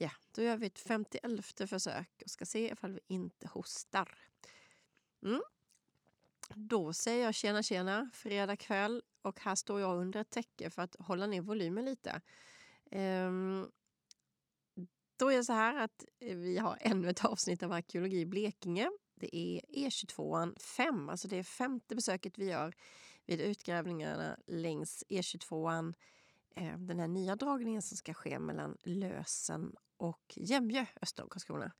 Ja, då gör vi ett 51 försök och ska se ifall vi inte hostar. Mm. Då säger jag tjena tjena, fredag kväll och här står jag under ett täcke för att hålla ner volymen lite. Um, då är det så här att eh, vi har ännu ett avsnitt av Arkeologi i Blekinge. Det är E22 5, alltså det är femte besöket vi gör vid utgrävningarna längs E22 eh, den här nya dragningen som ska ske mellan Lösen och Jämjö öster om Karlskrona.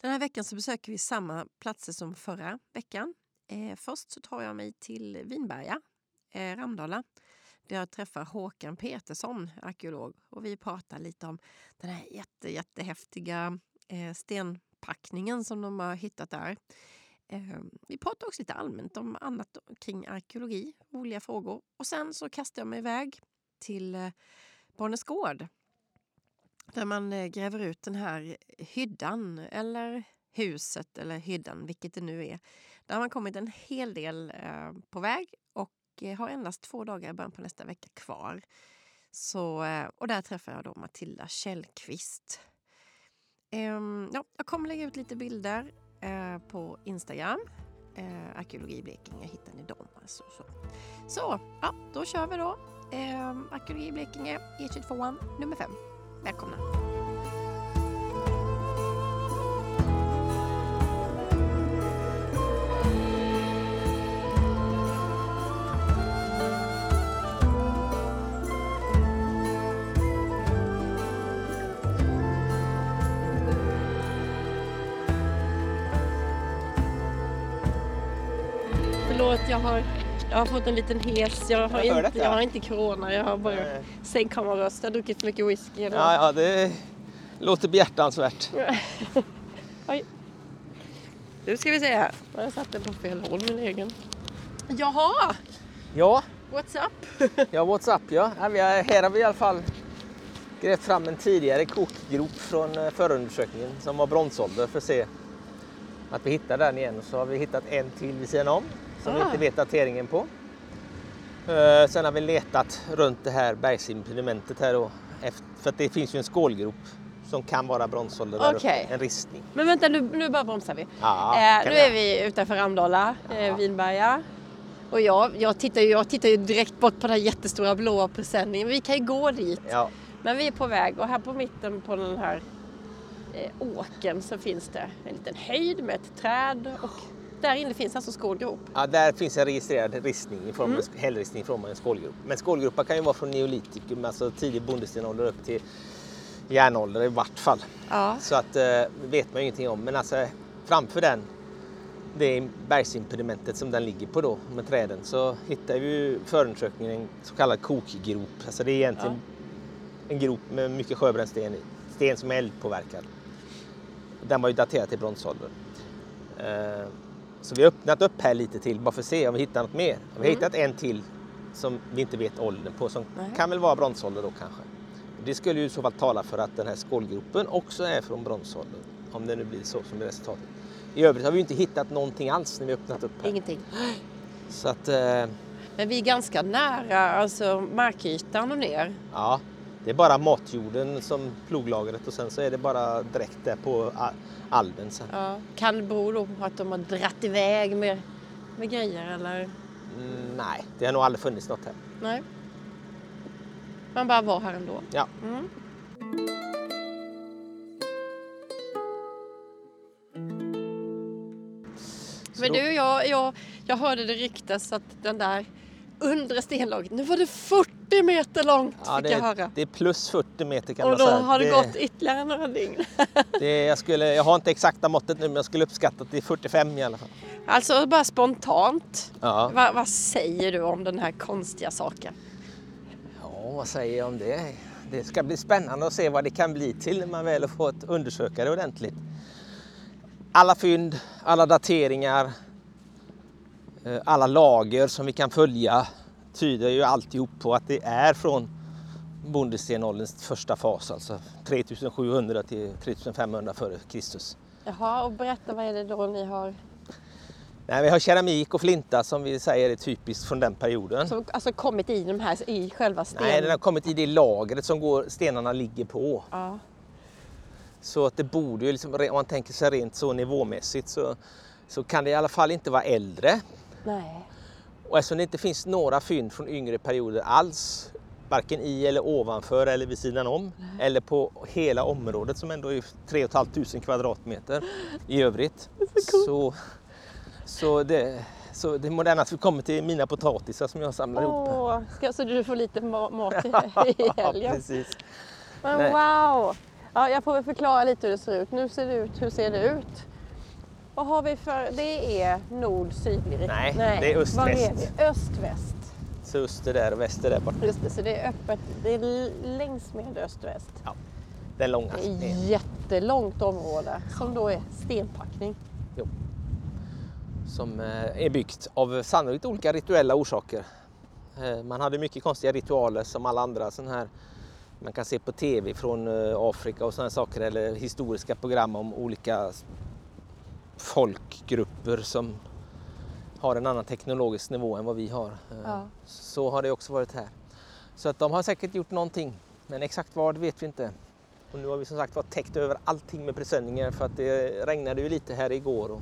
Den här veckan så besöker vi samma platser som förra veckan. Eh, först så tar jag mig till Vinberga, eh, Ramdala där jag träffar Håkan Petersson, arkeolog. Och vi pratar lite om den här jätte, jättehäftiga eh, stenpackningen som de har hittat där. Eh, vi pratar också lite allmänt om annat kring arkeologi, roliga frågor. Och sen så kastar jag mig iväg till eh, Barnesgård där man eh, gräver ut den här hyddan eller huset eller hyddan, vilket det nu är. Där har man kommit en hel del eh, på väg och eh, har endast två dagar i början på nästa vecka kvar. Så, eh, och där träffar jag då Matilda Källqvist. Ehm, ja, jag kommer lägga ut lite bilder eh, på Instagram. Eh, Arkeologi Blekinge hittar ni dem. Alltså, så. så, ja, då kör vi då. Eh, Arkeologi Blekinge, E22 nummer 5. Välkomna! Förlåt, jag har, jag har fått en liten hes. Jag har, Jag inte, detta. jag har inte corona, jag har bara sängkammarröst. Jag har druckit för mycket whisky. Ja, ja, det låter behjärtansvärt. Oj. Nu ska vi se här. Jag har satt den på fel håll, min egen. Jaha! Ja, What's up? ja WhatsApp ja. ja här har vi i alla fall grävt fram en tidigare kokgrop från eh, förundersökningen som var bronsålder för att se att vi hittar den igen. Och så har vi hittat en till vid sidan om som vi Ah. inte vet dateringen på. Eh, sen har vi letat runt det här bergsimpedimentet här då. Efter, för att det finns ju en skålgrop som kan vara bronsålder där Okej. uppe. En ristning. Men vänta, nu, nu bara bromsar vi. Ja, eh, nu vi är vi utanför Ramdala, eh. Vinberga. Och jag, jag, tittar ju, jag tittar ju direkt bort på den här jättestora blåa presenningen. Vi kan ju gå dit. Ja, Men vi är på väg och här på mitten på den här eh, åken så finns det en liten höjd med ett träd och där inne finns alltså skålgrop. Ja, där finns en registrerad ristning i form Mm. en hällristning i form av en skålgrop. Men skålgropar kan ju vara från neolitikum, alltså tidig bondestenålder upp till järnålder i vart fall. Ja. Så att eh, vet man ju ingenting om. Men alltså framför den, det bergsimpedimentet som den ligger på då med träden, så hittar vi förundersökningen en så kallad kokgrop. Alltså det är egentligen en grop med mycket sjöbränd sten i. Sten som är eldpåverkad. Den var ju daterad till bronsålder. Eh, Så vi har öppnat upp här lite till bara för att se om vi hittar något mer. Vi har Mm. hittat en till som vi inte vet åldern på som Nej. kan väl vara bronsålder då kanske. Det skulle ju i så fall tala för att den här skålgropen också är från bronsålder. Om det nu blir så som är resultatet. I övrigt har vi ju inte hittat någonting alls när vi öppnat upp här. Ingenting. Så att eh, Men vi är ganska nära alltså markytan och ner. ja, det är bara matjorden som ploglagret och sen så är det bara direkt där på alven sen. Ja. Kan det bero då på att de har dratt iväg med, med grejer eller? Mm, nej, det har nog aldrig funnits något här. Nej. Man bara var här ändå. Ja. Mm. Men du, jag, jag, jag hörde det ryktas att den där undre stenlagret, nu var det 40 meter långt Ja, fick det, jag höra. det är plus 40 meter kan Och man då säga. har det, gått ytterligare några dygn. det, jag, skulle, jag har inte exakta måttet nu men jag skulle uppskatta till 45 i alla fall. Alltså bara spontant, Ja. Va, vad säger du om den här konstiga saken? ja, vad säger jag om det? Det ska bli spännande att se vad det kan bli till när man väl har fått undersöka det ordentligt. Alla fynd, alla dateringar, eh, alla lager som vi kan följa tyder ju alltihop på att det är från bondestenålderns första fas, alltså 3700 till 3500 före Kristus. Jaha, och berätta vad är det då ni har Nej, vi har keramik och flinta som vi säger är typiskt från den perioden. som, alltså, kommit i de här i själva sten? Nej, den har kommit i det lagret som går, stenarna ligger på. Ja. Så att det borde ju, liksom, om man tänker sig rent så nivåmässigt så, så kan det i alla fall inte vara äldre. Nej. Och eftersom det inte finns några fynd från yngre perioder alls, varken i eller ovanför eller vid sidan om, eller på hela området som ändå är 3 500 kvadratmeter i övrigt. Så, så, det, så det moderna att vi kommer till mina potatisar som jag samlar ihop. Åh, ska, så du får lite ma- mat i, helgen? precis. Men Nej. wow! Ja, jag får väl förklara lite hur det ser ut. Nu ser det ut, hur ser det ut? Vad har vi för, det är nord-sydlig riktning? Nej, det är öst-väst. Är det? Öst-väst. Så öster där och väster där borta. Just det, så det är öppet. Det är längs med öst-väst. Den långa. Det är ett jättelångt område som då är stenpackning. som eh, är byggt av sannolikt olika rituella orsaker. Eh, Man hade mycket konstiga ritualer som alla andra sån här man kan se på tv från eh, Afrika och sådana saker eller historiska program om olika folkgrupper som har en annan teknologisk nivå än vad vi har. Eh, Ja. Så har det också varit här. Så att de har säkert gjort någonting men exakt vad vet vi inte. Och nu har vi som sagt var täckt över allting med presenningar för att det regnade ju lite här igår. Och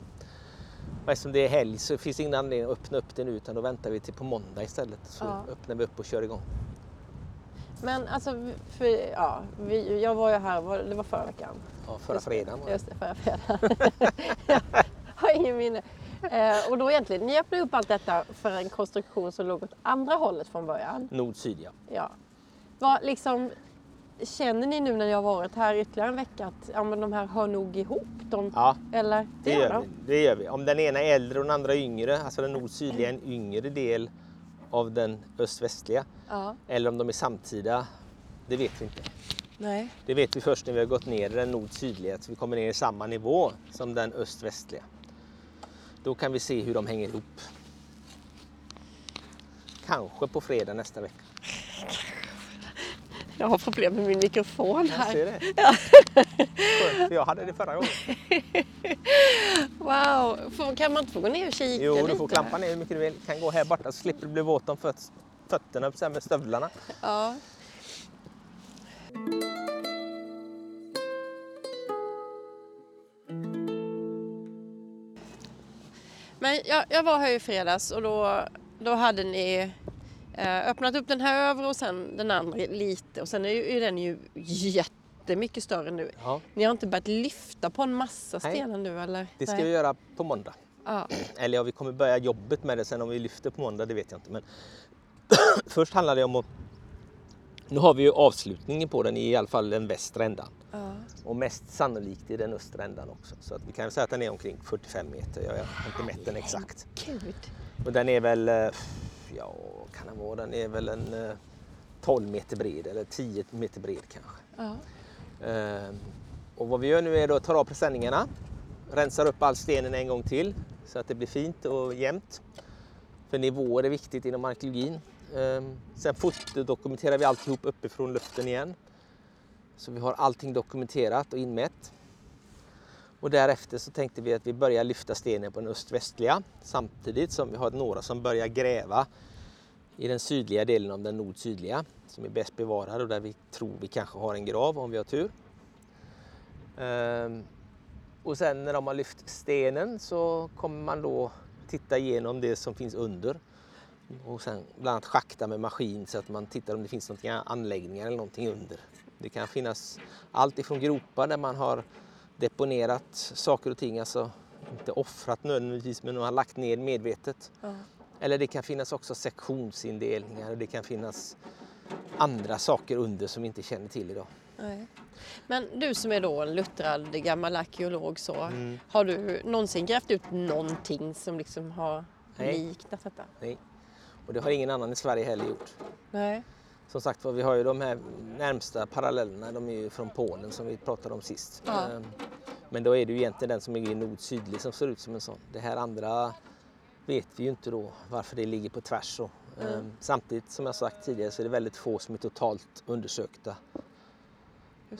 och eftersom det är helg så finns det ingen anledning att öppna upp det nu utan då väntar vi till på måndag istället. Så Ja. öppnar vi upp och kör igång. Men alltså, för, ja, vi, jag var ju här, var, det var förra veckan. Ja, förra det, fredagen var det. Just det, förra fredagen. jag har ingen minne. Eh, och då egentligen, ni öppnade upp allt detta för en konstruktion som låg åt andra hållet från början. Nord-syd ja. Ja. Vad, liksom, känner ni nu när ni har varit här ytterligare en vecka att ja, men de här hör nog ihop? De, Ja, Eller? det gör, vi. det gör vi. Om den ena är äldre och den andra yngre, alltså den nord-sydliga är en yngre del av den öst-västliga. Ja. Eller om de är samtida, det vet vi inte. Nej. Det vet vi först när vi har gått ner i den nord-sydliga, så vi kommer ner i samma nivå som den öst-västliga. Då kan vi se hur de hänger ihop. Kanske på fredag nästa vecka. Jag har problem med min mikrofon Jag här. ser det. Skönt, för jag hade det förra gången. Wow! Får, kan man inte få gå ner och kika Jo, lite? du får klampa ner hur mycket du vill. Kan gå här borta så slipper du bli våt om föt- fötterna så med stövlarna. Ja. Men jag, jag var här i fredags och då, då hade ni öppnat upp den här övre och sen den andra lite och sen är ju är den ju jättemycket större nu. Ja, Ni har inte börjat lyfta på en massa stenar nu eller? det ska Nej. vi göra på måndag. Ja. Eller ja, vi kommer börja jobbet med det sen om vi lyfter på måndag, det vet jag inte. Men först handlar det om att... Nu har vi ju avslutningen på den i alla fall den västra ändan. Ja. Och mest sannolikt i den östra ändan också. Så att vi kan säga att den är omkring 45 meter. Jag har inte mätt den exakt. Gud. Och den är väl, eh, kan den vara, den är väl en eh, 12 meter bred eller 10 meter bred kanske. Ja. Ehm, Och vad vi gör nu är då att ta av presenningarna, rensar upp all stenen en gång till så att det blir fint och jämnt. För nivåer är viktigt inom arkeologin. Ehm, Sen fotodokumenterar vi alltihop uppifrån luften igen. Så vi har allting dokumenterat och inmätt. Och därefter så tänkte vi att vi börjar lyfta stenen på den öst-västliga samtidigt som vi har några som börjar gräva i den sydliga delen av den nord-sydliga som är bäst bevarad och där vi tror vi kanske har en grav om vi har tur. Ehm, och sen när de har lyft stenen så kommer man då titta igenom det som finns under och sen bland annat schakta med maskin så att man tittar om det finns några anläggningar eller någonting under. Det kan finnas allt ifrån gropar där man har deponerat saker och ting, alltså inte offrat nödvändigtvis men man har lagt ner medvetet. Mm. Eller det kan finnas också sektionsindelningar och det kan finnas andra saker under som vi inte känner till idag. Nej. Men du som är då en luttrad gammal arkeolog så, Mm. har du någonsin grävt ut någonting som liksom har Nej. liknat detta? Nej. Och det har ingen annan i Sverige heller gjort. Nej. Som sagt vi har ju de här närmsta parallellerna, de är ju från Polen som vi pratade om sist. Ja. Ehm, Men då är det ju egentligen den som är nord-sydlig som ser ut som en sån. Det här andra vet vi ju inte då varför det ligger på tvärs. Och, Mm. ehm, Samtidigt som jag sagt tidigare så är det väldigt få som är totalt undersökta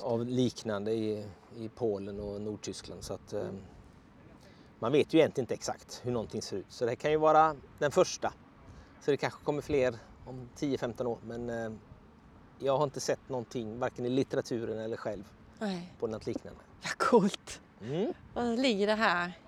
av liknande i, i Polen och Nordtyskland. Så att, ehm, man vet ju egentligen inte exakt hur någonting ser ut. Så det kan ju vara den första. Så det kanske kommer fler om 10-15 år. Men eh, jag har inte sett någonting, varken i litteraturen eller själv, Nej. på något liknande. Vad coolt. Mm. Och ligger det här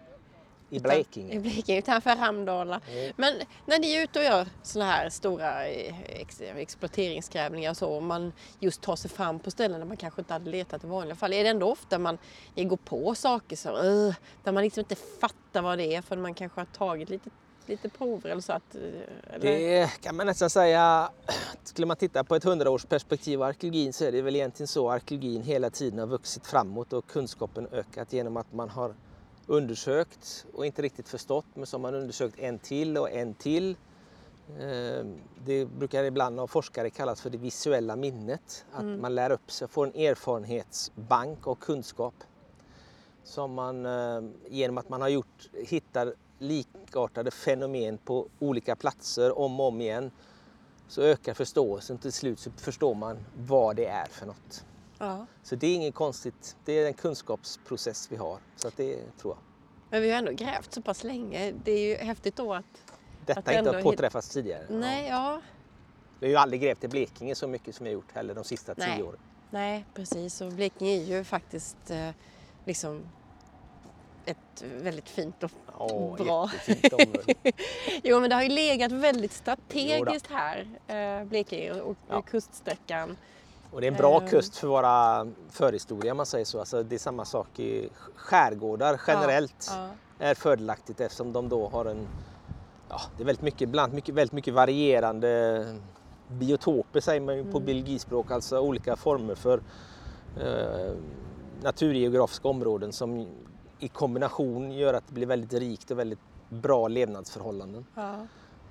I i Blekinge. Blekinge utanför Ramdala. Mm. Men när ni är ute och gör såna här stora eh, ex exploateringsgrävningar och så, och man just tar sig fram på ställen där man kanske inte hade letat i vanliga fall, är det ändå ofta man går på saker så, uh, där man liksom inte fattar vad det är för man kanske har tagit lite, lite prover eller så att... eh, Eller? Det kan man nästan säga, skulle man titta på ett hundraårsperspektiv av arkeologin så är det väl egentligen så arkeologin hela tiden har vuxit framåt och kunskapen ökat genom att man har undersökt och inte riktigt förstått men har man undersökt en till och en till. Eh, Det brukar ibland av forskare kallas för det visuella minnet. Att Mm. man lär upp sig, får en erfarenhetsbank och kunskap. Som man eh, genom att man har gjort, hittar likartade fenomen på olika platser om och om igen så ökar förståelsen. Till slut så förstår man vad det är för något. Ja. Så det är inget konstigt. Det är en kunskapsprocess vi har. Så att det tror jag. Men vi har ändå grävt så pass länge. Det är ju häftigt då att... Detta Att inte har hit- påträffats tidigare. Nej, ja. Vi har ju aldrig grävt i Blekinge så mycket som vi har gjort heller de sista Nej. tio åren. Nej, precis. Och Blekinge är ju faktiskt eh, liksom ett väldigt fint och Åh, Bra. jättefint område. Jo, men det har ju legat väldigt strategiskt här, eh, Blekinge och, Ja. och kuststräckan. Och det är en bra Ehm. kust för våra förhistoria om man säger så. Alltså, det är samma sak i skärgårdar generellt. Ja, är fördelaktigt eftersom de då har en, ja det är väldigt mycket, bland mycket, väldigt mycket varierande biotoper säger man ju på Mm. biologispråk, alltså olika former för eh, naturgeografiska områden som i kombination gör att det blir väldigt rikt och väldigt bra levnadsförhållanden. ja.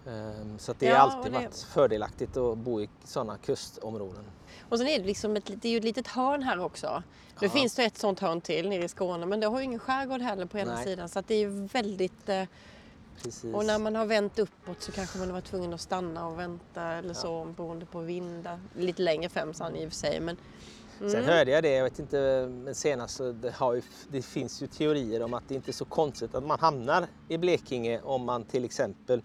Eh, så att det Ja, har alltid och det- varit fördelaktigt att bo i sådana kustområden. Och sen är det liksom ett, det är ju ett litet hörn här också. Nu Ja. finns det ett sånt hörn till nere i Skåne men det har ju ingen skärgård heller på ena Nej. sidan så att det är ju väldigt eh, Precis. och när man har vänt uppåt så kanske man har varit tvungen att stanna och vänta eller så beroende på vindar. Lite längre fram sa han i och för sig men Sen Mm. hörde jag det, jag vet inte, men senast så det, ju, det finns ju teorier om att det inte är så konstigt att man hamnar i Blekinge om man till exempel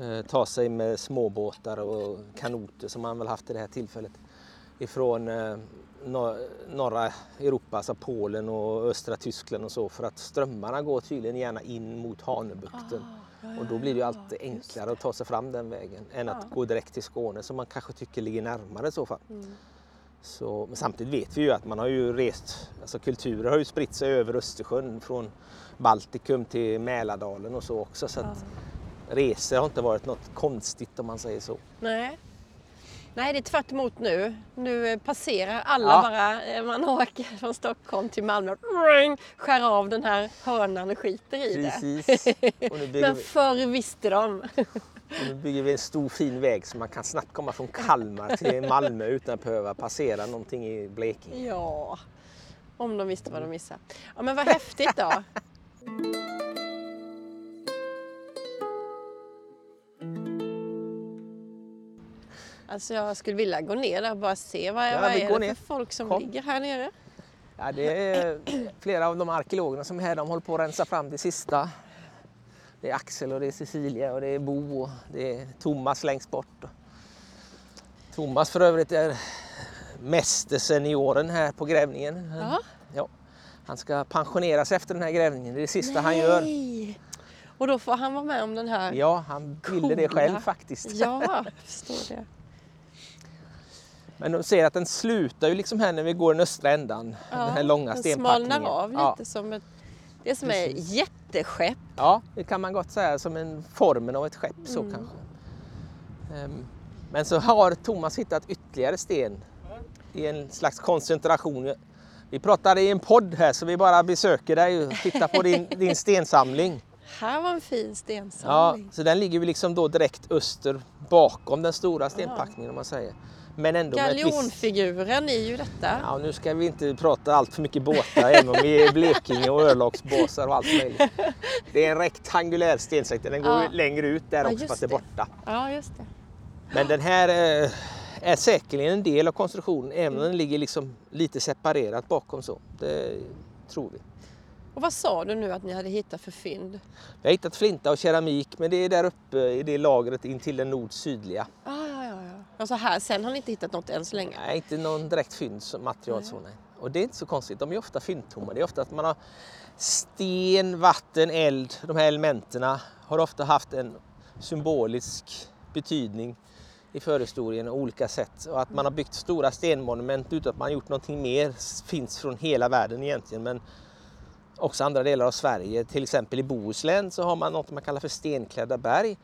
eh, tar sig med småbåtar och kanoter som man väl haft i det här tillfället ifrån eh, nor- norra Europa, alltså Polen och östra Tyskland och så för att strömmarna går tydligen gärna in mot Hanöbukten. Ah, ja, Och då ja, blir det ju ja, alltid just enklare att ta sig fram den vägen än att Ja. gå direkt till Skåne som man kanske tycker ligger närmare i så fall. Mm. Så, men samtidigt vet vi ju att man har ju rest, alltså kulturer har ju spritt sig över Östersjön från Baltikum till Mälardalen och så också. Så att resor har inte varit något konstigt om man säger så. Nej. Nej, det är tvärt emot nu. Nu eh, passerar alla Ja. bara, eh, man åker från Stockholm till Malmö, ring, skär av den här hörnan och skiter i det. Precis. Och bygger, Men förr visste de. och nu bygger vi en stor fin väg så man kan snabbt komma från Kalmar till Malmö utan att behöva passera någonting i Blekinge. Ja, om de visste vad de missade. Ja, men vad häftigt då. Alltså jag skulle vilja gå ner där och bara se vad, Ja, vad är det ner. för folk som Kom. ligger här nere. Ja, det är flera av de arkeologerna som är här, de håller på att rensa fram det sista. Det är Axel och det är Cecilia och det är Bo och det är Thomas längst bort. Thomas för övrigt är mästersenioren här på grävningen. Ja. Ja, han ska pensioneras efter den här grävningen, det är det sista han gör. Nej! Och då får han vara med om den här. Ja, han ville det själv faktiskt. Ja, förstår det. Men de ser att den slutar ju liksom här när vi går den östra ändan, den här långa den stenpackningen. smalnar av lite Ja. som ett, det är som Precis. jätteskepp. Ja, det kan man gott säga som en formen av ett skepp så Mm. kanske. Ehm, Men så har Thomas hittat ytterligare sten i en slags koncentration. Vi pratar i en podd här så vi bara besöker dig och tittar på din, din stensamling. Här var en fin Ja, stensamling. så den ligger ju liksom då direkt öster bakom den stora stenpackningen om man säger. Men ändå. Galjonfiguren är ju detta. Ja, nu ska vi inte prata allt för mycket båtar även om vi är Blekinge och örlogsbåsar och allt möjligt. Det är en rektangulär stensäck, den går Ja. längre ut där Ja, också fast det är borta. Ja, just det. Men den här eh, är säkerligen en del av konstruktionen även om den ligger liksom lite separerat bakom så. Det tror vi. Och vad sa du nu att ni hade hittat för fynd? Vi har hittat flinta och keramik men det är där uppe i det lagret intill den nord-sydliga. Ah. Alltså här sen har ni inte hittat något än så länge? Nej, inte någon direkt fyndmaterial. Så, nej. Och det är inte så konstigt, de är ofta fyndtomma. Det är ofta att man har sten, vatten, eld, de här elementen har ofta haft en symbolisk betydning i förhistorien och olika sätt. Och att man har byggt stora stenmonument utan att man har gjort någonting mer finns från hela världen egentligen. Men också andra delar av Sverige, till exempel i Bohuslän så har man något man kallar för stenklädda berg.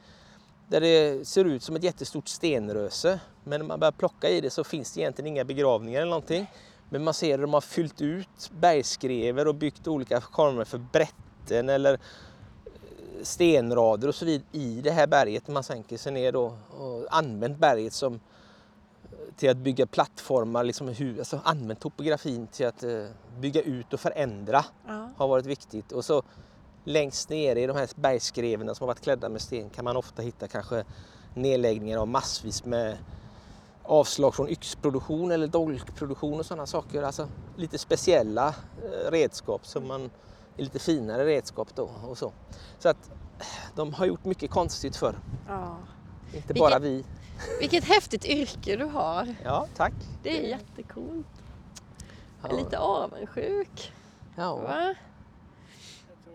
Där det ser ut som ett jättestort stenröse. Men när man börjar plocka i det så finns det egentligen inga begravningar eller någonting. Men man ser att de har fyllt ut bergskrever och byggt olika former för brätten eller stenrader och så vidare i det här berget. Man sänker sig ner då och använt berget som till att bygga plattformar, liksom hur, alltså använt topografin till att uh, bygga ut och förändra Ja. har varit viktigt. Och så längst ner i de här bergskreven som har varit klädda med sten kan man ofta hitta kanske nedläggningar av massvis med avslag från yxproduktion eller dolkproduktion och sådana saker. Alltså lite speciella eh, redskap som man är lite finare redskap då och så. Så att de har gjort mycket konstigt för Ja. Inte Vilket- bara vi. Vilket häftigt yrke du har. Ja, tack. Det är jättecoolt. Jag är lite avundsjuk. Ja. Va?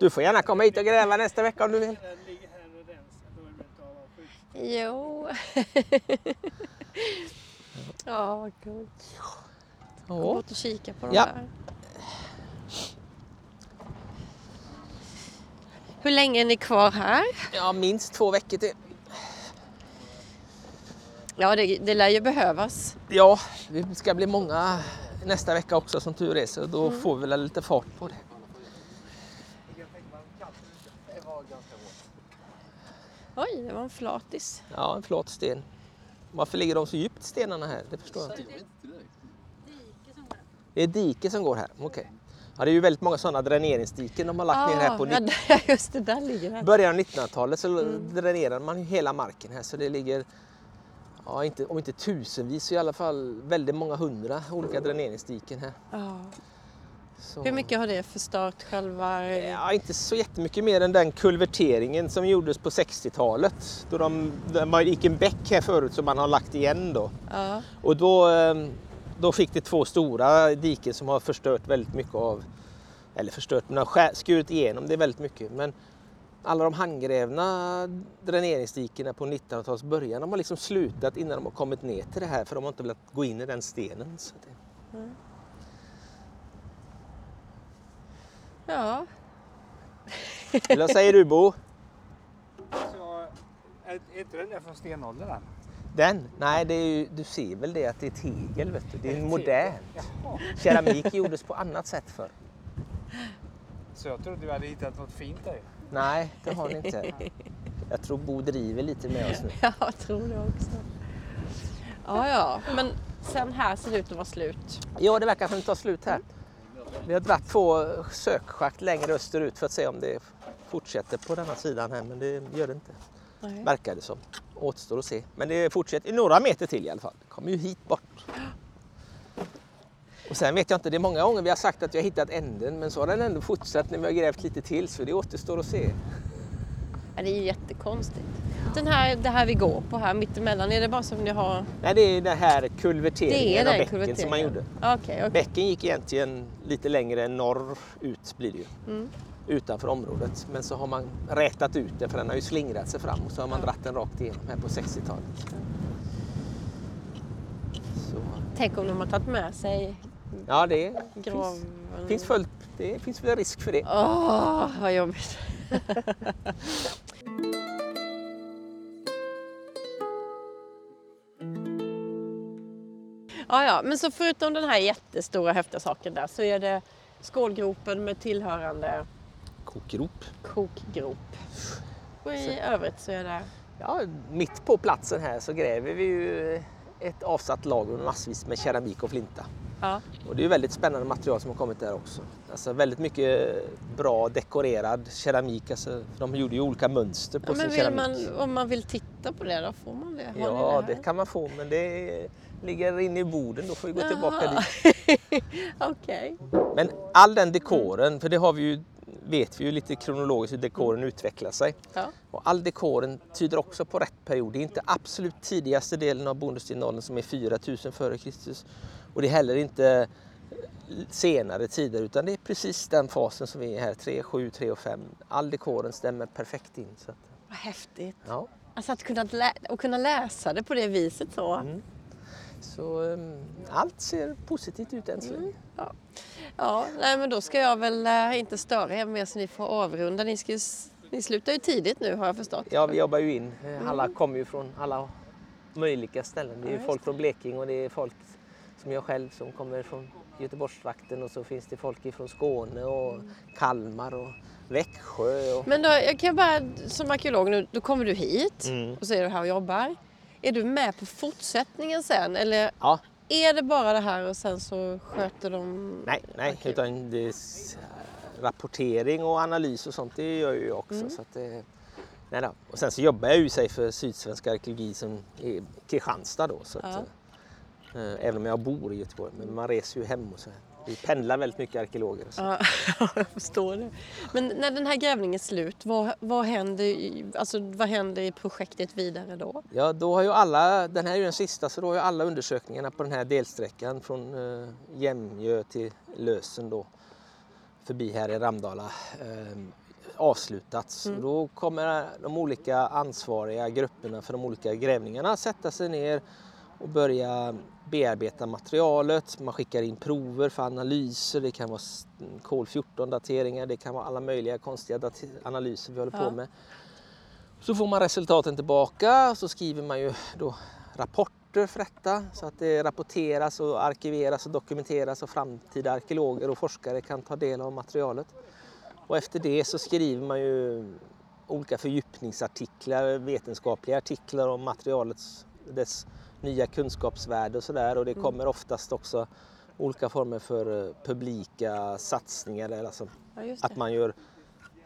Du får gärna komma hit och gräva nästa vecka om du vill. Jo. ja, vad coolt. Gå bort och kika på de Ja. där. Hur länge är ni kvar här? ja, minst två veckor till. Ja, det, det lär ju behövas. Ja, det ska bli många nästa vecka också som tur är så då får vi väl lite fart på det. Oj, det var en flatis. Ja, en flat sten. Varför ligger de så djupt stenarna här? Det förstår jag inte. Det är dike som går här, okej. Ja, det är ju väldigt många sådana dräneringsdiken de har lagt ner här på ja, 90 där- just det, där ligger det. början av 1900-talet så dränerade man ju hela marken här så det ligger ja, inte, om inte tusenvis så i alla fall väldigt många hundra olika dräneringsdiken här. Ja. Så. Hur mycket har det förstört själva... Ja, inte så jättemycket mer än den kulverteringen som gjordes på 60-talet. Då de, det gick en bäck här förut som man har lagt igen då. Ja. Och då, eh, då fick det två stora diken som har förstört väldigt mycket av, eller förstört, men har skurit igenom det väldigt mycket. Men alla de handgrävna dräneringsdikena på 1900-talets början, de har liksom slutat innan de har kommit ner till det här för de har inte velat gå in i den stenen. Så det, ja. eller vad säger du Bo? Så, är, är inte den där från stenåldern? Den? Nej, det är ju, du ser väl det att det är tegel, vet du. det är Tegel. modernt. Jaha. Keramik gjordes på annat sätt förr. Så jag trodde vi hade hittat något fint där. Nej, det har ni inte. Jag tror Bo driver lite med oss nu. Jag tror det också. Ja, ja. Men sen här ser det ut att vara slut. Ja, det verkar som det tar slut här. Vi har dragit två sökschakt längre österut för att se om det fortsätter på denna sidan här, men det gör det inte. Nej. Verkar det som. Återstår att se. Men det fortsätter några meter till i alla fall. Det kommer ju hit bort. Och sen vet jag inte, det är många gånger vi har sagt att vi har hittat änden, men så har den ändå fortsatt när vi har grävt lite till, så det återstår att se. Ja, det är ju jättekonstigt. Den här, det här vi går på här mittemellan, är det bara som ni har... Nej, det är den här Det kulverteringen är av den bäcken som man gjorde. Okej, okej. Bäcken gick egentligen lite längre norrut blir det ju. Mm. Utanför området. Men så har man rätat ut den för den har ju slingrat sig fram och så har man Ja. dratt den rakt igenom här på 60-talet. Så, Tänk om de har tagit med sig ja, det finns, finns, fullt, det finns väl risk för det. Åh, vad jobbigt. ja, ja, men så förutom den här jättestora häftiga saken där så är det skålgropen med tillhörande Kokgrop. kokgrop. Och i övrigt så är det... Ja, mitt på platsen här så gräver vi ju ett avsatt lager massvis med keramik och flinta. Ja, Och det är väldigt spännande material som har kommit där också. Alltså väldigt mycket bra dekorerad keramik. Alltså, de gjorde ju olika mönster på ja sin keramik. man, om man vill titta på det då får man det? Har Ja, det det kan man få, men det ligger inne i boden. Då får vi gå tillbaka Jaha. dit. Okej. Men all den dekoren, för det har vi ju vet vi ju lite kronologiskt hur dekoren utvecklar sig. Ja. Och all dekoren tyder också på rätt period. Det är inte absolut tidigaste delen av bondestenåldern som är 4000 f.Kr. Och det är heller inte senare tider utan det är precis den fasen som vi är här, 3, 7, 3 och 5. All dekoren stämmer perfekt in. Så att, Vad häftigt. ja. Alltså att kunna, lä- och kunna läsa det på det viset så. Mm. Så um, allt ser positivt ut än så länge. Ja, nej, men då ska jag väl eh, inte störa er mer så ni får avrunda. Ni, ska, ju ni slutar ju tidigt nu har jag förstått. Ja, vi jobbar ju in. Eh, Alla kommer ju från alla möjliga ställen. Det är Ja, folk från Blekinge och det är folk som jag själv som kommer från Göteborgstrakten och så finns det folk från Skåne och Kalmar och Växjö. Och... Men då, jag kan bara, som arkeolog nu, då kommer du hit Mm. och så är du här och jobbar. Är du med på fortsättningen sen eller Ja, är det bara det här och sen så sköter de... nej, nej, utan det rapportering och analys och sånt, det gör jag också. Mm. Så att det, nej då. Och sen så jobbar jag ju i sig för Sydsvensk arkeologi som är Kristianstad då. Så att, Ja. eh, även om jag bor i Göteborg, men man reser ju hem och så. här. Vi pendlar väldigt mycket arkeologer. Så. Ja, jag förstår det. Men när den här grävningen är slut, vad, vad, händer, i- alltså, vad händer i projektet vidare då? Ja, då har ju alla, den här är ju den sista, så då har ju alla undersökningarna på den här delsträckan från eh, Jämjö till Lösen då, förbi här i Ramdala, eh, avslutats. Mm. Då kommer de olika ansvariga grupperna för de olika grävningarna sätta sig ner och börja bearbeta materialet. Man skickar in prover för analyser, det kan vara s- kol-14-dateringar, det kan vara alla möjliga konstiga analyser vi håller Ja. på med. Så får man resultaten tillbaka och så skriver man ju då rapporter för detta så att det rapporteras och arkiveras och dokumenteras och framtida arkeologer och forskare kan ta del av materialet. Och efter det så skriver man ju olika fördjupningsartiklar, vetenskapliga artiklar om materialets dess nya kunskapsvärde och sådär och det Mm. kommer oftast också olika former för eh, publika satsningar där alltså Ja, att man gör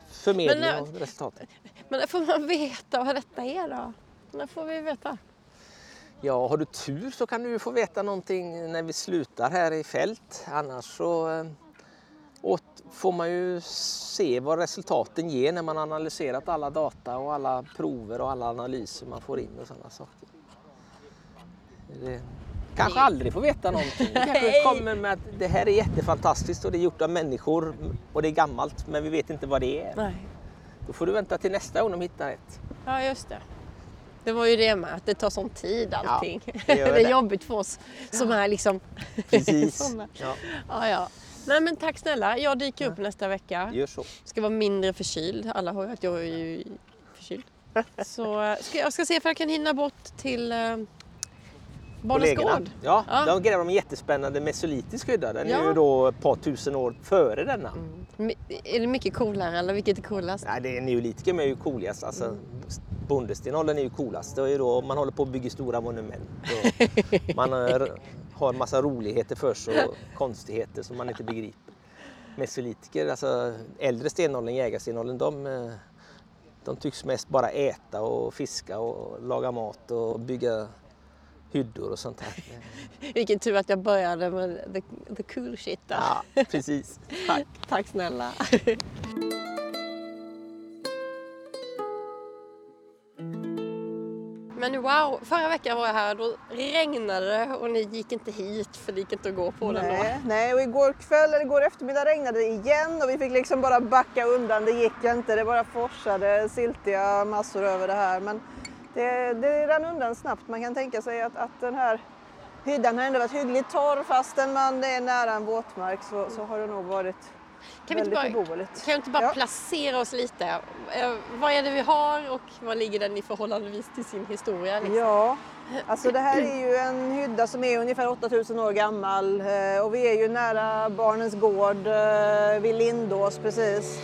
förmedling Men, av resultaten. Men när får man veta vad detta är då? När får vi veta? Ja, har du tur så kan du få veta någonting när vi slutar här i fält. Annars så eh, får man ju se vad resultaten ger när man analyserat alla data och alla prover och alla analyser man får in och sådana saker. Det, kanske aldrig får veta någonting. Det kanske kommer med att det här är jättefantastiskt och det är gjort av människor och det är gammalt men vi vet inte vad det är. Nej. Då får du vänta till nästa gång de hittar ett. Ja, just det. Det var ju det med att det tar sån tid allting. det det, gör är det. jobbigt för oss som är liksom... Precis. Ja, Ja, ja. Nej men tack snälla. Jag dyker upp nästa vecka. gör så. Ska vara mindre förkyld. Alla har ju att jag är ju förkyld. Så ska jag ska se om jag kan hinna bort till eh, Barnens gård. Ja, Ja. de gräver de jättespännande mesolitisk hydda. Den Ja. är ju då ett par tusen år före denna. Mm. Är det mycket coolare eller vilket är coolast? Nej, det är neolitiker är ju coolast. Alltså, Mm. Bondestenåldern är ju coolast. Det är ju då man håller på att bygga stora monument. Man har, har en massa roligheter för sig och konstigheter som man inte begriper. Mesolitiker, alltså äldre stenåldern, jägarstenåldern, de, eh, de tycks mest bara äta och fiska och laga mat och bygga hyddor och sånt här. Vilken tur att jag började med the, the cool shit där. Ja, precis. Tack. Tack snälla. Men wow, förra veckan var jag här och då regnade det och ni gick inte hit för det gick inte att gå på den då. Nej, nej, och igår kväll eller igår eftermiddag regnade det igen och vi fick liksom bara backa undan. Det gick inte, det bara forsade siltiga massor över det här. Men det, det rann undan snabbt. Man kan tänka sig att, att den här hyddan har ändå varit hyggligt torr fastän man är nära en våtmark så, så har det nog varit Kan vi inte väldigt bara, beboeligt. kan vi inte bara Ja. placera oss lite? Eh, vad är det vi har och vad ligger den i förhållandevis till sin historia? Liksom? Ja, alltså det här är ju en hydda som är ungefär 8000 år gammal eh, och vi är ju nära Barnens gård eh, vid Lindås precis.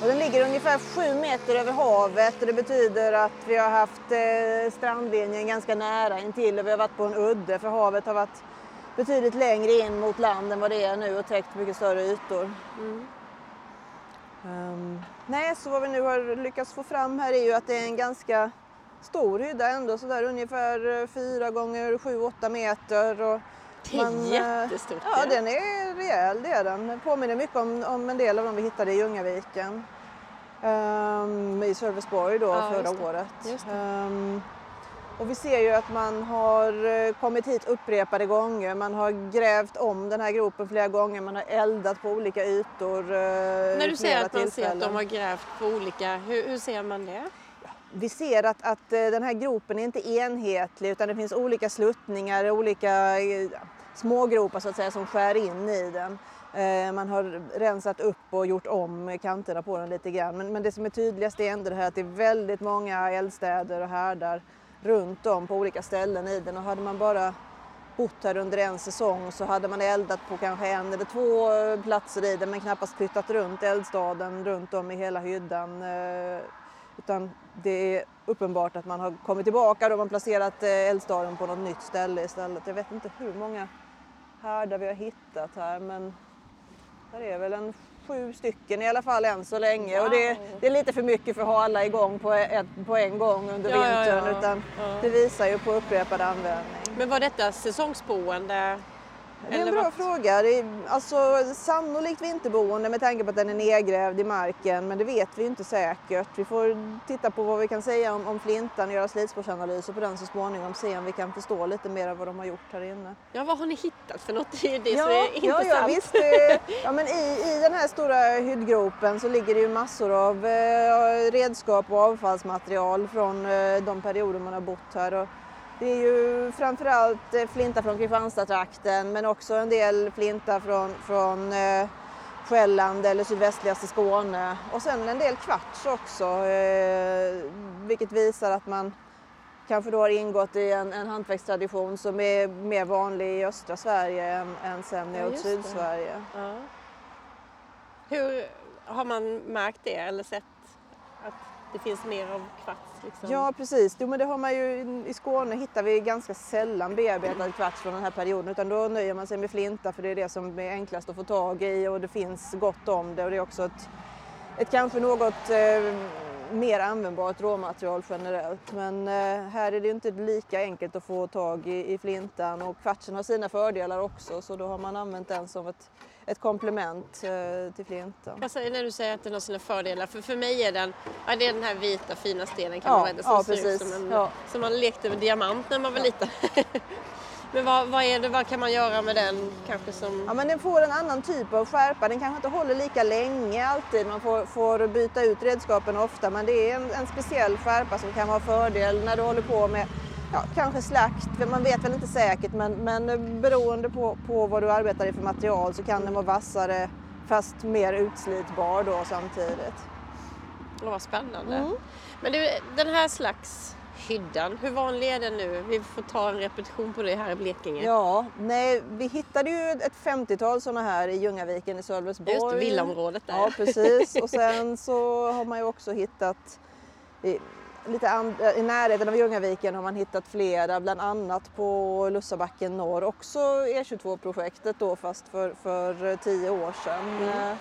Och den ligger ungefär sju meter över havet och det betyder att vi har haft eh, strandlinjen ganska nära intill och vi har varit på en udde för havet har varit betydligt längre in mot land än vad det är nu och täckt mycket större ytor. Ehm, nej, så vad vi nu har lyckats få fram här är ju att det är en ganska stor hydda ändå, sådär ungefär 4 gånger 7-8 meter. Och Det är Man, eh, jättestort. Ja, den är rejäl, det är den. Den påminner mycket om, om en del av de vi hittade i Ljungaviken. Um, I Sölvesborg då Ja, förra just året. Just. Ehm, och vi ser ju att man har eh, kommit hit upprepade gånger. Man har grävt om den här gropen flera gånger. Man har eldat på olika ytor. eh, När du säger att man ser att de har grävt på olika, hur, hur ser man det? Vi ser att, att den här gropen är inte enhetlig utan det finns olika sluttningar, olika små smågropar så att säga som skär in i den. Eh, man har rensat upp och gjort om kanterna på den lite grann. Men, men det som är tydligast är ändå det här att det är väldigt många eldstäder och härdar runt om på olika ställen i den. Och hade man bara bott här under en säsong så hade man eldat på kanske en eller två platser i den men knappast flyttat runt eldstaden runt om i hela hyddan. Eh, utan det är uppenbart att man har kommit tillbaka och man placerat eh, eldstaden på något nytt ställe istället. Jag vet inte hur många härdar vi har hittat här men där är väl en sju stycken i alla fall än så länge. Och det, det är lite för mycket för att ha alla igång på, ett, på en gång under Ja, vintern ja. utan Ja. det visar ju på upprepad användning. Men var detta säsongsboende? Det är en bra vad- fråga. Det är, alltså, sannolikt vinterboende med tanke på att den är nedgrävd i marken, men det vet vi inte säkert. Vi får titta på vad vi kan säga om, om flintan och göra slitspårsanalyser på den så småningom, se om vi kan förstå lite mer av vad de har gjort här inne. Ja, vad har ni hittat för något? Det är ju det som ja, är ja, intressant. ja, visst. eh, Ja, men i, I den här stora hyddgropen så ligger det ju massor av eh, redskap och avfallsmaterial från eh, de perioder man har bott här. Och det är ju framförallt eh, flinta från Kristianstadstrakten men också en del flinta från, från eh, Själland eller sydvästligaste Skåne och sen en del kvarts också eh, vilket visar att man kanske då har ingått i en, en hantverkstradition som är mer vanlig i östra Sverige än, än sen Ja. Sydsverige. Ja. Hur har man märkt det eller sett att det finns mer av kvarts? Liksom? Ja precis, jo, men det har man ju, i Skåne hittar vi ganska sällan bearbetad kvarts från den här perioden utan då nöjer man sig med flinta för det är det som är enklast att få tag i och det finns gott om det och det är också ett, ett kanske något eh, mer användbart råmaterial generellt. Men eh, här är det ju inte lika enkelt att få tag i, i flintan och kvartsen har sina fördelar också så då har man använt den som ett, ett komplement eh, till flintan. Vad säger när du säger att den har sina fördelar? För, för mig är den, ja, det är den här vita fina stenen kan Ja, man säga, som ja, ser ut som en, Ja. som man lekte med diamant när man var liten. Men vad, vad, är det, vad kan man göra med den kanske som... Ja, men den får en annan typ av skärpa. Den kanske inte håller lika länge alltid. Man får, får byta ut redskapen ofta men det är en, en speciell skärpa som kan vara fördel när du håller på med ja, kanske slakt. Man vet väl inte säkert men, men beroende på, på vad du arbetar i för material så kan den vara vassare fast mer utslitbar då samtidigt. Åh, vad spännande. Mm. Men du, den här slags hyddan, hur vanlig är den nu? Vi får ta en repetition på det här i Blekinge. Ja, nej, vi hittade ju ett 50-tal sådana här i Ljungaviken i Sölvesborg. Just det, villaområdet där. Ja, precis. Och sen så har man ju också hittat i, lite and, i närheten av Ljungaviken har man hittat flera, bland annat på Lussabacken norr. Också E22-projektet då fast för, för tio år sedan. Eh,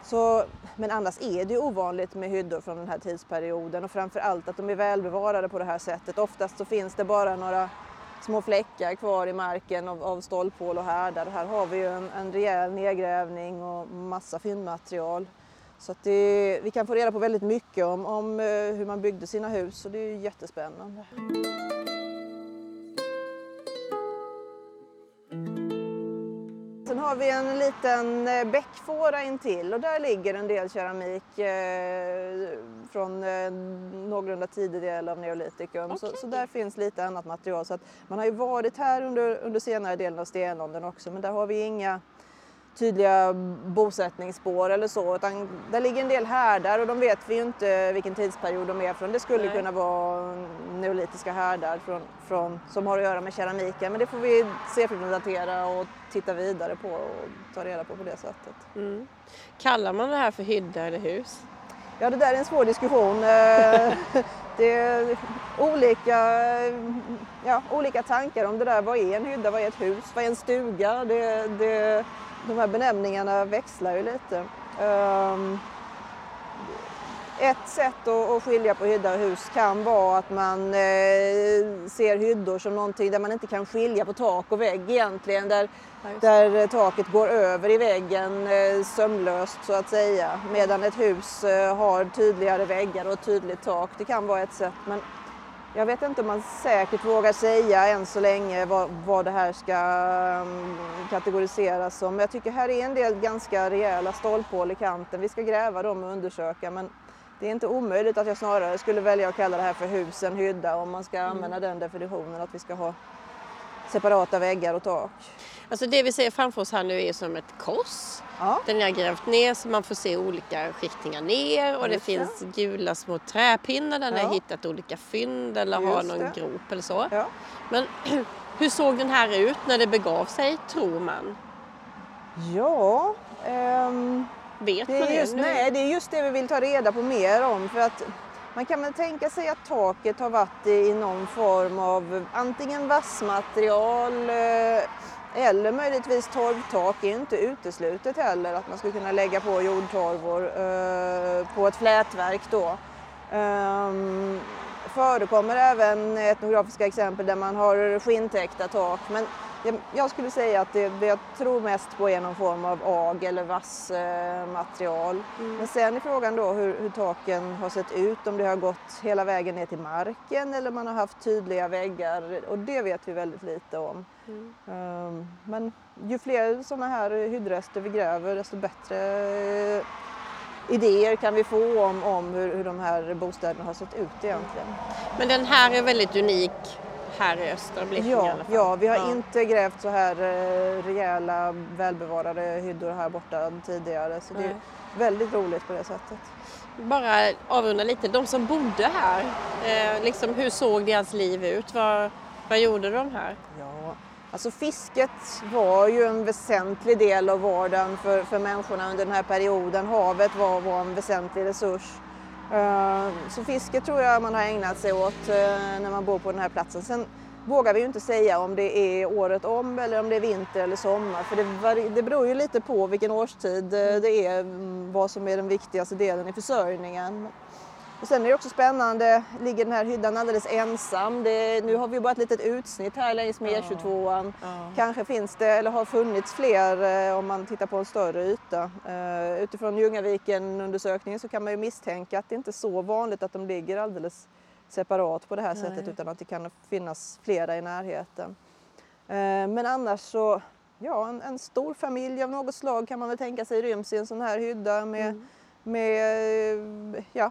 Så, men annars är det ju ovanligt med hyddor från den här tidsperioden och framför allt att de är välbevarade på det här sättet. Oftast så finns det bara några små fläckar kvar i marken av, av stålpål och härdar. Här har vi ju en, en rejäl nedgrävning och massa fyndmaterial. Så det, vi kan få reda på väldigt mycket om, om eh, hur man byggde sina hus och det är jättespännande. Sen har vi en liten eh, bäckfåra intill och där ligger en del keramik eh, från någorlunda tidig del av neolitikum. Så, Okej. så där finns lite annat material. Så man har ju varit här under, under senare delen av stenåldern också men där har vi inga tydliga bosättningsspår eller så utan där ligger en del härdar och de vet vi ju inte vilken tidsperiod de är från. Det skulle Nej. kunna vara neolitiska härdar från, från, som har att göra med keramiken men det får vi C-datera och titta vidare på och ta reda på på det sättet. Mm. Kallar man det här för hydda eller hus? Ja, det där är en svår diskussion. Eh, Det är olika, ja, olika tankar om det där. Vad är en hydda? Vad är ett hus? Vad är en stuga? Det, det, de här benämningarna växlar ju lite. Ehm, ett sätt att skilja på hydda och hus kan vara att man eh, ser hyddor som någonting där man inte kan skilja på tak och vägg egentligen. Där, där taket går över i väggen eh, sömlöst så att säga. Medan ett hus eh, har tydligare väggar och ett tydligt tak. Det kan vara ett sätt. Men jag vet inte om man säkert vågar säga än så länge vad, vad det här ska um, kategoriseras som. Jag tycker här är en del ganska rejäla stolphål i kanten. Vi ska gräva dem och undersöka men det är inte omöjligt att jag snarare skulle välja att kalla det här för husen hydda om man ska använda mm. den definitionen att vi ska ha separata väggar och tak. Alltså det vi ser framför oss här nu är som ett kors. Ja. Den är grävt ner så man får se olika skiktningar ner och det finns gula små träpinnar där ja. ni har hittat olika fynd eller Just har någon det. grop eller så. Ja. Men hur såg den här ut när det begav sig tror man? Ja, um, vet det man det? Just, nej, det är just det vi vill ta reda på mer om. För att man kan väl tänka sig att taket har varit i någon form av antingen vassmaterial eh, eller möjligtvis torvtak Det är inte uteslutet heller att man skulle kunna lägga på jordtorvor eh, på ett flätverk då. Ehm, förekommer även etnografiska exempel där man har skinntäckta tak men jag skulle säga att det, det jag tror mest på är någon form av ag eller vassmaterial. Mm. Men sen är frågan då hur, hur, taken har sett ut, om det har gått hela vägen ner till marken eller man har haft tydliga väggar och det vet vi väldigt lite om. Mm. Um, men ju fler sådana här hyddrester vi gräver desto bättre uh, idéer kan vi få om, om hur, hur de här bostäderna har sett ut egentligen. Men den här är väldigt unik här i östra Blekinge ja, i alla fall. Ja, vi har ja. inte grävt så här eh, rejäla välbevarade hyddor här borta tidigare. Så Nej. det är väldigt roligt på det sättet. Bara avrunda lite, de som bodde här, eh, liksom, hur såg deras liv ut? Vad, vad gjorde de här? Ja, alltså fisket var ju en väsentlig del av vardagen för, för människorna under den här perioden. Havet var, var en väsentlig resurs. Ehm, så fiske tror jag man har ägnat sig åt eh, när man bor på den här platsen. Sen vågar vi ju inte säga om det är året om eller om det är vinter eller sommar för det, det beror ju lite på vilken årstid eh, det är, mm, vad som är den viktigaste delen i försörjningen. Och sen är det också spännande, ligger den här hyddan alldeles ensam? Det, nu har vi bara ett litet utsnitt här längs med E22. Ja. Kanske finns det, eller har funnits fler eh, om man tittar på en större yta. Uh, utifrån Ljungaviken-undersökningen så kan man ju misstänka att det inte är så vanligt att de ligger alldeles separat på det här Nej. sättet utan att det kan finnas flera i närheten. Uh, men annars så, ja en, en, stor familj av något slag kan man väl tänka sig ryms i en sån här hydda med, mm. med ja,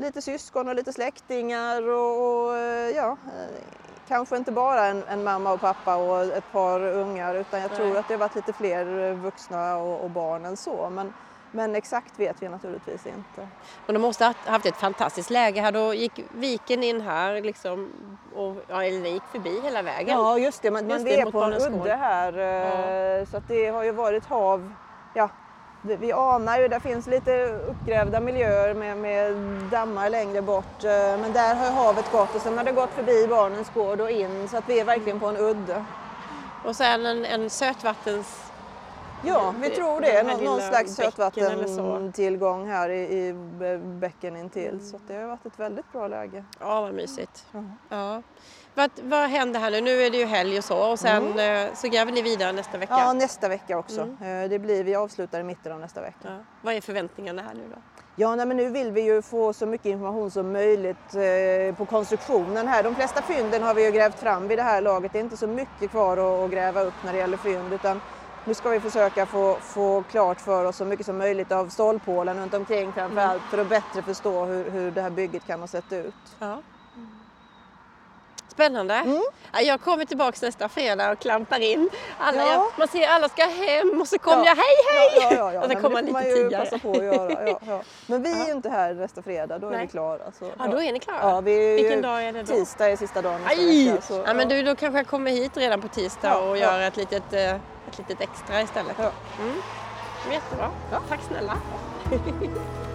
lite syskon och lite släktingar och, och eh, ja, eh, kanske inte bara en, en, mamma och pappa och ett par ungar utan jag tror att det har varit lite fler vuxna och, och barn än så. Men, men exakt vet vi naturligtvis inte. Men de måste ha haft ett fantastiskt läge här. Då gick viken in här liksom, och ja, eller gick förbi hela vägen. Ja just det, men, just men det, är på en udde här eh, ja. så att det har ju varit hav ja, vi anar ju, det finns lite uppgrävda miljöer med, med dammar längre bort. Eh, men där har havet gått och sen har det gått förbi barnens gård och in så att vi är verkligen på en udde. Och sen en, en sötvattens... Ja, vi tror det. Någon, någon slags sötvattentillgång här i, i bäcken intill. Så det har varit ett väldigt bra läge. Ja, vad mysigt. Mm. Ja. Vad, vad händer här nu? Nu är det ju helg och så och sen mm. Eh, så gräver ni vidare nästa vecka? Ja, nästa vecka också. Mm. Eh, det blir, vi avslutar i mitten av nästa vecka. Ja. Vad är förväntningarna här nu då? Ja, nej, men nu vill vi ju få så mycket information som möjligt eh, på konstruktionen här. De flesta fynden har vi ju grävt fram vid det här laget. Det är inte så mycket kvar att, gräva upp när det gäller fynd utan nu ska vi försöka få, få klart för oss så mycket som möjligt av stålpålen runt omkring framförallt mm. för att bättre förstå hur, hur det här bygget kan ha sett ut. Ja. Spännande. Mm. Jag kommer tillbaka nästa fredag och klampar in. Alla, ja. jag, man ser alla ska hem och så kommer ja. jag hej hej! Ja, ja, och så kommer man lite tidigare. Passa på att göra. Men vi är ju inte här nästa fredag, då är Nej. vi klara. Så, ja, då är ni klara? Ja, vi, Vilken dag är det då? Tisdag är sista dagen nästa vecka. Så, ja, men du, då kanske jag kommer hit redan på tisdag och gör ett litet, eh, ett litet extra istället. Ja. Mm. Jättebra. Tack snälla.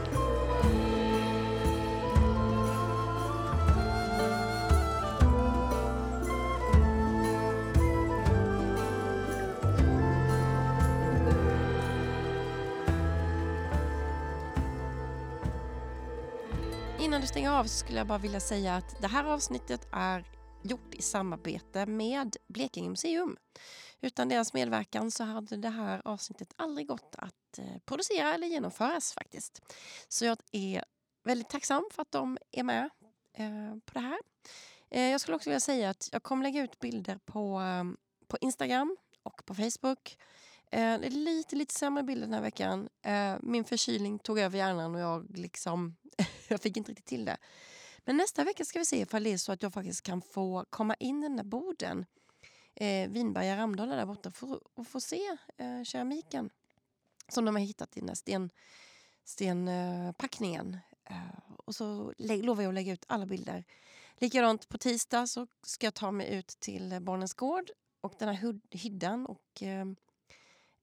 innan du stänger av så skulle jag bara vilja säga att det här avsnittet är gjort i samarbete med Blekinge museum. Utan deras medverkan så hade det här avsnittet aldrig gått att eh, producera eller genomföras faktiskt. Så jag är väldigt tacksam för att de är med eh, på det här. Eh, jag skulle också vilja säga att jag kommer lägga ut bilder på, på Instagram och på Facebook. Eh, det är lite, lite sämre bilder den här veckan. Eh, min förkylning tog över hjärnan och jag, liksom, jag fick inte riktigt till det. Men nästa vecka ska vi se ifall det är så att jag faktiskt kan få komma in i den där borden. Eh, Vinberga Ramdala där borta för, och få se eh, keramiken som de har hittat i den där sten, stenpackningen. Eh, och så lovar jag att lägga ut alla bilder. Likadant på tisdag så ska jag ta mig ut till Barnens Gård och den här hyddan och eh,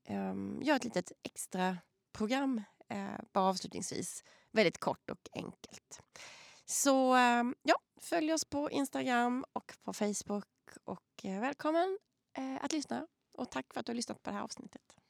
Ehm, um, göra ett litet extra program uh, bara avslutningsvis. Väldigt kort och enkelt. Så um, ja, följ oss på Instagram och på Facebook och uh, välkommen uh, att lyssna. Och tack för att du har lyssnat på det här avsnittet.